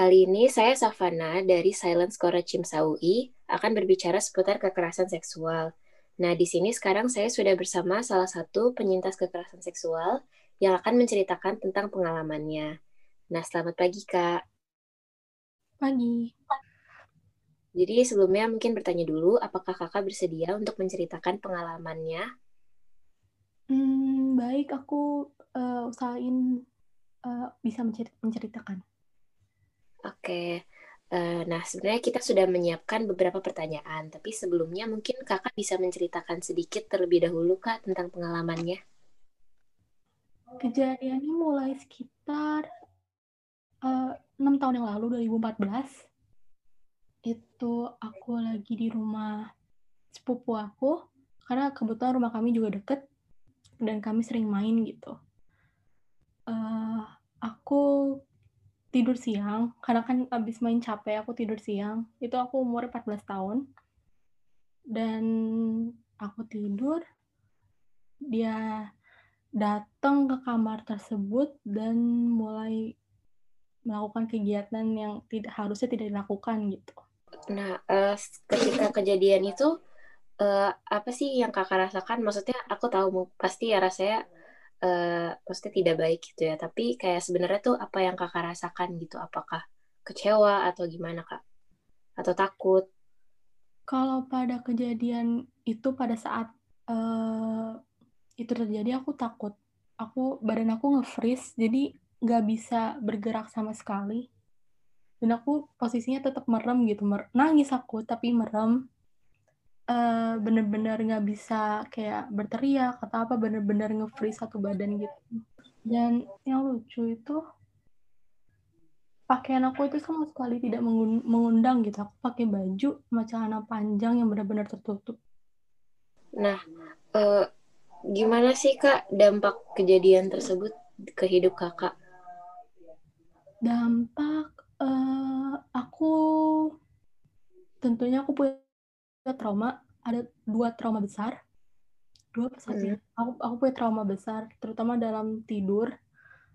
Kali ini saya Savana dari Silence Korachim Saui akan berbicara seputar kekerasan seksual. Nah, di sini sekarang saya sudah bersama salah satu penyintas kekerasan seksual yang akan menceritakan tentang pengalamannya. Nah, selamat pagi, Kak. Pagi. Jadi sebelumnya mungkin bertanya dulu, apakah kakak bersedia untuk menceritakan pengalamannya? Hmm, baik, aku uh, usahain uh, bisa menceritakan. Oke. Uh, nah, sebenarnya kita sudah menyiapkan beberapa pertanyaan, tapi sebelumnya mungkin kakak bisa menceritakan sedikit terlebih dahulu kak tentang pengalamannya. Kejadiannya mulai sekitar eh, enam tahun yang lalu, 2014. Itu aku lagi di rumah sepupu aku, karena kebetulan rumah kami juga deket, dan kami sering main gitu. Uh, aku tidur siang, karena kan abis main capek aku tidur siang. Itu aku umur 14 tahun. Dan aku tidur, dia datang ke kamar tersebut dan mulai melakukan kegiatan yang tidak harusnya tidak dilakukan gitu. Nah, uh, ketika kejadian itu uh, apa sih yang kakak rasakan? Maksudnya aku tahu pasti ya rasanya uh, tidak baik gitu ya. Tapi kayak sebenarnya tuh apa yang kakak rasakan gitu? Apakah kecewa atau gimana kak? Atau takut? Kalau pada kejadian itu pada saat uh, itu terjadi aku takut. Aku badan aku nge-freeze jadi nggak bisa bergerak sama sekali. Dan aku posisinya tetap merem gitu. Mer nangis aku tapi merem uh, bener-bener nggak bisa kayak berteriak atau apa bener-bener nge-freeze satu badan gitu. Dan yang lucu itu pakaian aku itu sama sekali tidak mengundang gitu. Aku pakai baju sama celana panjang yang benar-benar tertutup. Nah uh, gimana sih kak dampak kejadian tersebut ke hidup kakak? Dampak uh, aku tentunya aku punya trauma ada dua trauma besar. Dua satu hmm. aku aku punya trauma besar terutama dalam tidur.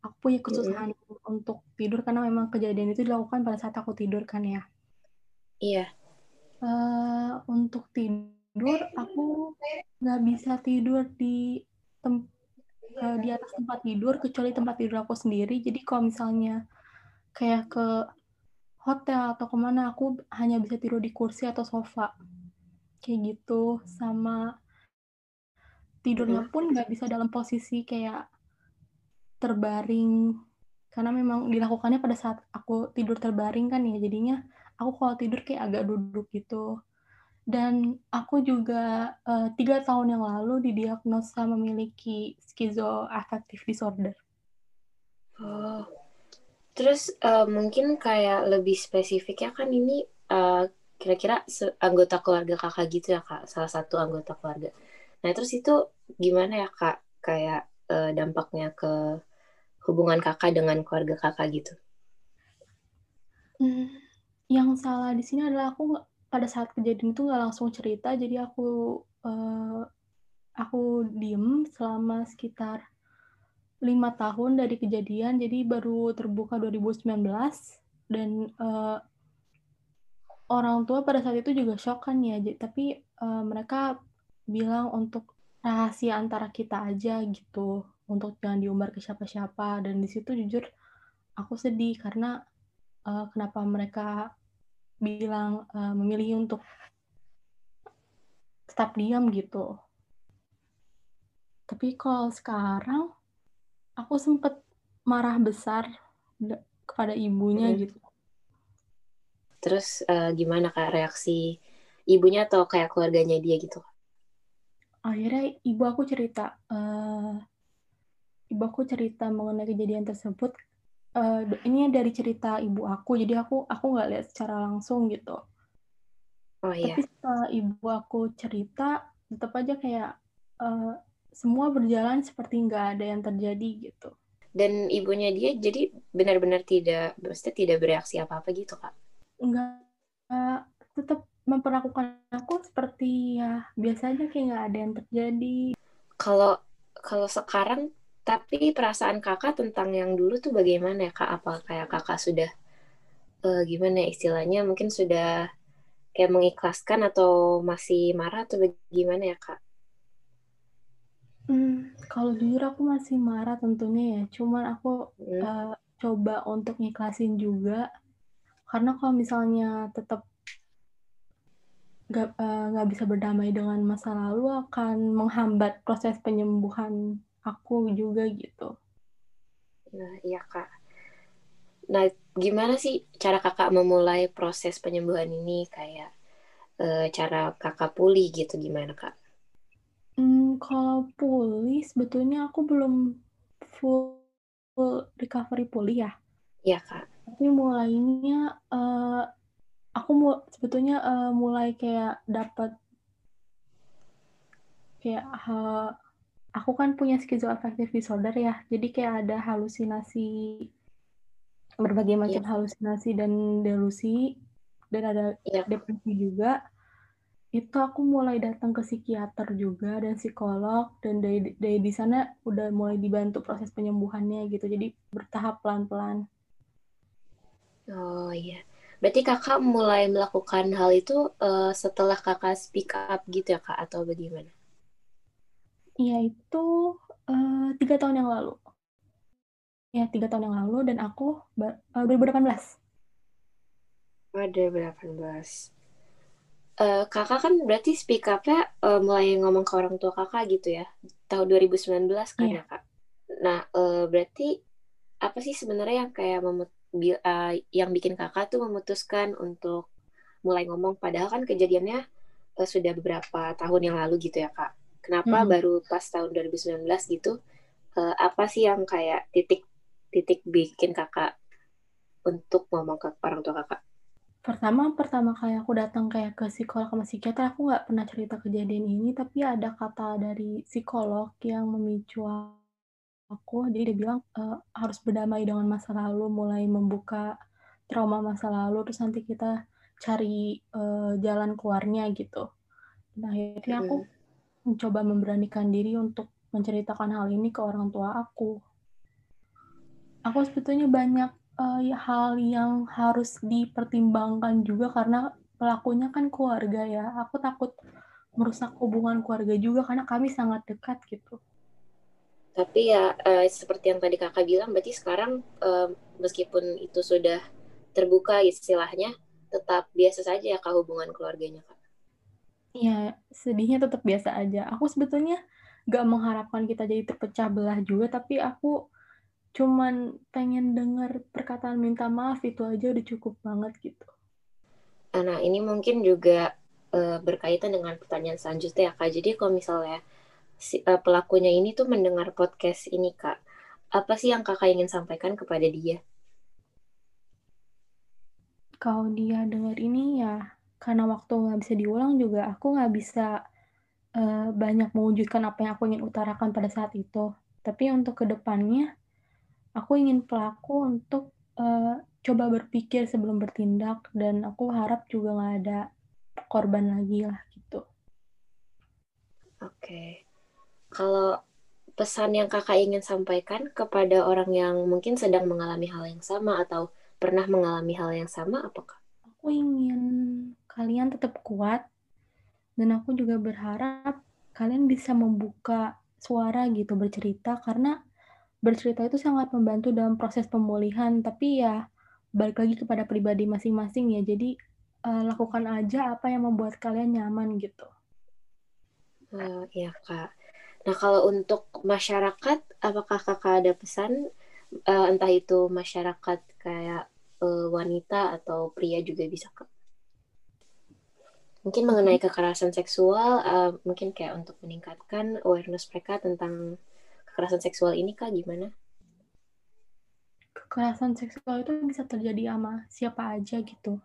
Aku punya kesusahan hmm. untuk tidur karena memang kejadian itu dilakukan pada saat aku tidur kan ya. Iya. Uh, untuk tidur aku nggak bisa tidur di tem uh, di atas tempat tidur kecuali tempat tidur aku sendiri. Jadi kalau misalnya kayak ke hotel atau ke mana aku hanya bisa tidur di kursi atau sofa kayak gitu sama tidurnya pun nggak bisa dalam posisi kayak terbaring. Karena memang dilakukannya pada saat aku tidur terbaring kan ya jadinya aku kalau tidur kayak agak duduk gitu. Dan aku juga uh, tiga tahun yang lalu didiagnosa memiliki schizoaffective disorder. Oh, terus uh, mungkin kayak lebih spesifik ya kan ini uh, kira-kira anggota keluarga kakak gitu ya kak. Salah satu anggota keluarga. Nah terus itu gimana ya kak? Kayak uh, dampaknya ke hubungan kakak dengan keluarga kakak gitu? Hmm, yang salah di sini adalah aku pada saat kejadian itu nggak langsung cerita jadi aku uh, aku diem selama sekitar lima tahun dari kejadian. Jadi baru terbuka 2019 dan uh, orang tua pada saat itu juga shock kan ya, tapi uh, mereka bilang untuk rahasia antara kita aja gitu, untuk jangan diumbar ke siapa-siapa. Dan di situ jujur aku sedih karena uh, kenapa mereka bilang uh, memilih untuk tetap diam gitu. Tapi kalau sekarang aku sempet marah besar kepada ibunya gitu Terus uh, gimana kak reaksi ibunya atau kayak keluarganya dia gitu? Akhirnya ibu aku cerita, uh, ibu aku cerita mengenai kejadian tersebut. Uh, ini dari cerita ibu aku, jadi aku aku nggak lihat secara langsung gitu. Oh iya. Tapi setelah ibu aku cerita, tetap aja kayak uh, semua berjalan seperti nggak ada yang terjadi gitu. Dan ibunya dia jadi benar-benar tidak, maksudnya tidak bereaksi apa-apa gitu kak? Nggak tetap memperlakukan aku seperti ya biasanya kayak nggak ada yang terjadi. Kalau kalau sekarang tapi perasaan kakak tentang yang dulu tuh bagaimana ya kak? Apa kayak kakak sudah uh, gimana ya istilahnya mungkin sudah kayak mengikhlaskan atau masih marah atau bagaimana ya kak? Hmm, kalau jujur aku masih marah tentunya ya. Cuman aku hmm. uh, coba untuk ngiklasin juga. Karena kalau misalnya tetap nggak uh, bisa berdamai dengan masa lalu akan menghambat proses penyembuhan aku juga gitu. Nah, iya kak. Nah, gimana sih cara kakak memulai proses penyembuhan ini kayak uh, cara kakak pulih gitu gimana kak? Hmm, kalau pulih sebetulnya aku belum full, full recovery pulih ya. Iya, Kak. Tapi mulainya uh, aku mau sebetulnya uh, mulai kayak dapat kayak uh, aku kan punya schizoaffective disorder ya. Jadi kayak ada halusinasi berbagai macam ya. halusinasi dan delusi dan ada ya. depresi juga itu aku mulai datang ke psikiater juga dan psikolog dan dari dari di sana udah mulai dibantu proses penyembuhannya gitu jadi bertahap pelan-pelan. Oh iya, berarti kakak mulai melakukan hal itu uh, setelah kakak speak up gitu ya kak atau bagaimana? Iya itu uh, tiga tahun yang lalu. Ya tiga tahun yang lalu dan aku uh, 2018. Oh, 2018 uh, kakak kan berarti speak up-nya uh, mulai ngomong ke orang tua kakak gitu ya tahun 2019 kan yeah. ya kak nah uh, berarti apa sih sebenarnya yang kayak memut uh, yang bikin kakak tuh memutuskan untuk mulai ngomong. Padahal kan kejadiannya uh, sudah beberapa tahun yang lalu gitu ya kak. Kenapa hmm. baru pas tahun 2019 gitu? Uh, apa sih yang kayak titik titik bikin kakak untuk ngomong ke orang tua kakak? Pertama pertama kali aku datang kayak ke psikolog sama psikiater, aku nggak pernah cerita kejadian ini, tapi ada kata dari psikolog yang memicu aku. Jadi dia bilang, e, harus berdamai dengan masa lalu, mulai membuka trauma masa lalu, terus nanti kita cari, uh, jalan keluarnya gitu. Nah, akhirnya aku mencoba memberanikan diri untuk menceritakan hal ini ke orang tua aku. Aku sebetulnya banyak uh, hal yang harus dipertimbangkan juga karena pelakunya kan keluarga ya. Aku takut merusak hubungan keluarga juga karena kami sangat dekat gitu. Tapi ya uh, seperti yang tadi kakak bilang, berarti sekarang uh, meskipun itu sudah terbuka istilahnya, tetap biasa saja ya kak hubungan keluarganya kak. Iya, sedihnya tetap biasa aja. Aku sebetulnya gak mengharapkan kita jadi terpecah belah juga, tapi aku cuman pengen dengar perkataan minta maaf itu aja udah cukup banget gitu. Nah ini mungkin juga uh, berkaitan dengan pertanyaan selanjutnya ya kak. Jadi kalau misalnya si, uh, pelakunya ini tuh mendengar podcast ini kak, apa sih yang kakak ingin sampaikan kepada dia? Kalau dia dengar ini ya karena waktu nggak bisa diulang juga aku nggak bisa uh, banyak mewujudkan apa yang aku ingin utarakan pada saat itu. Tapi untuk ke depannya aku ingin pelaku untuk uh, coba berpikir sebelum bertindak dan aku harap juga nggak ada korban lagi lah gitu. Oke, okay. Kalau pesan yang kakak ingin sampaikan kepada orang yang mungkin sedang mengalami hal yang sama atau pernah mengalami hal yang sama, apakah? Aku ingin kalian tetap kuat dan aku juga berharap kalian bisa membuka suara gitu bercerita karena bercerita itu sangat membantu dalam proses pemulihan, tapi ya balik lagi kepada pribadi masing-masing ya. Jadi uh, lakukan aja apa yang membuat kalian nyaman gitu. Uh, ya kak. Nah kalau untuk masyarakat, apakah kakak ada pesan uh, entah itu masyarakat kayak uh, wanita atau pria juga bisa kak? Mungkin mengenai kekerasan seksual, uh, mungkin kayak untuk meningkatkan awareness mereka tentang kekerasan seksual ini kak gimana? Kekerasan seksual itu bisa terjadi sama siapa aja gitu.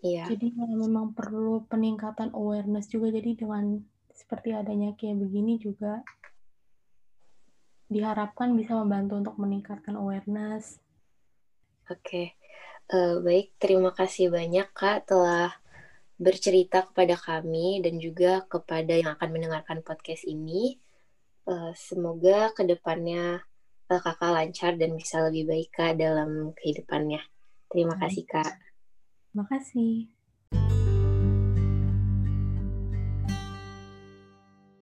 Iya. Jadi memang perlu peningkatan awareness juga. Jadi dengan seperti adanya kayak begini juga diharapkan bisa membantu untuk meningkatkan awareness. Oke, okay. uh, eh, baik. Terima kasih banyak kak telah bercerita kepada kami dan juga kepada yang akan mendengarkan podcast ini. Uh, semoga ke depannya uh, kakak lancar dan bisa lebih baik kak dalam kehidupannya. Terima kasih, Kak. Terima kasih.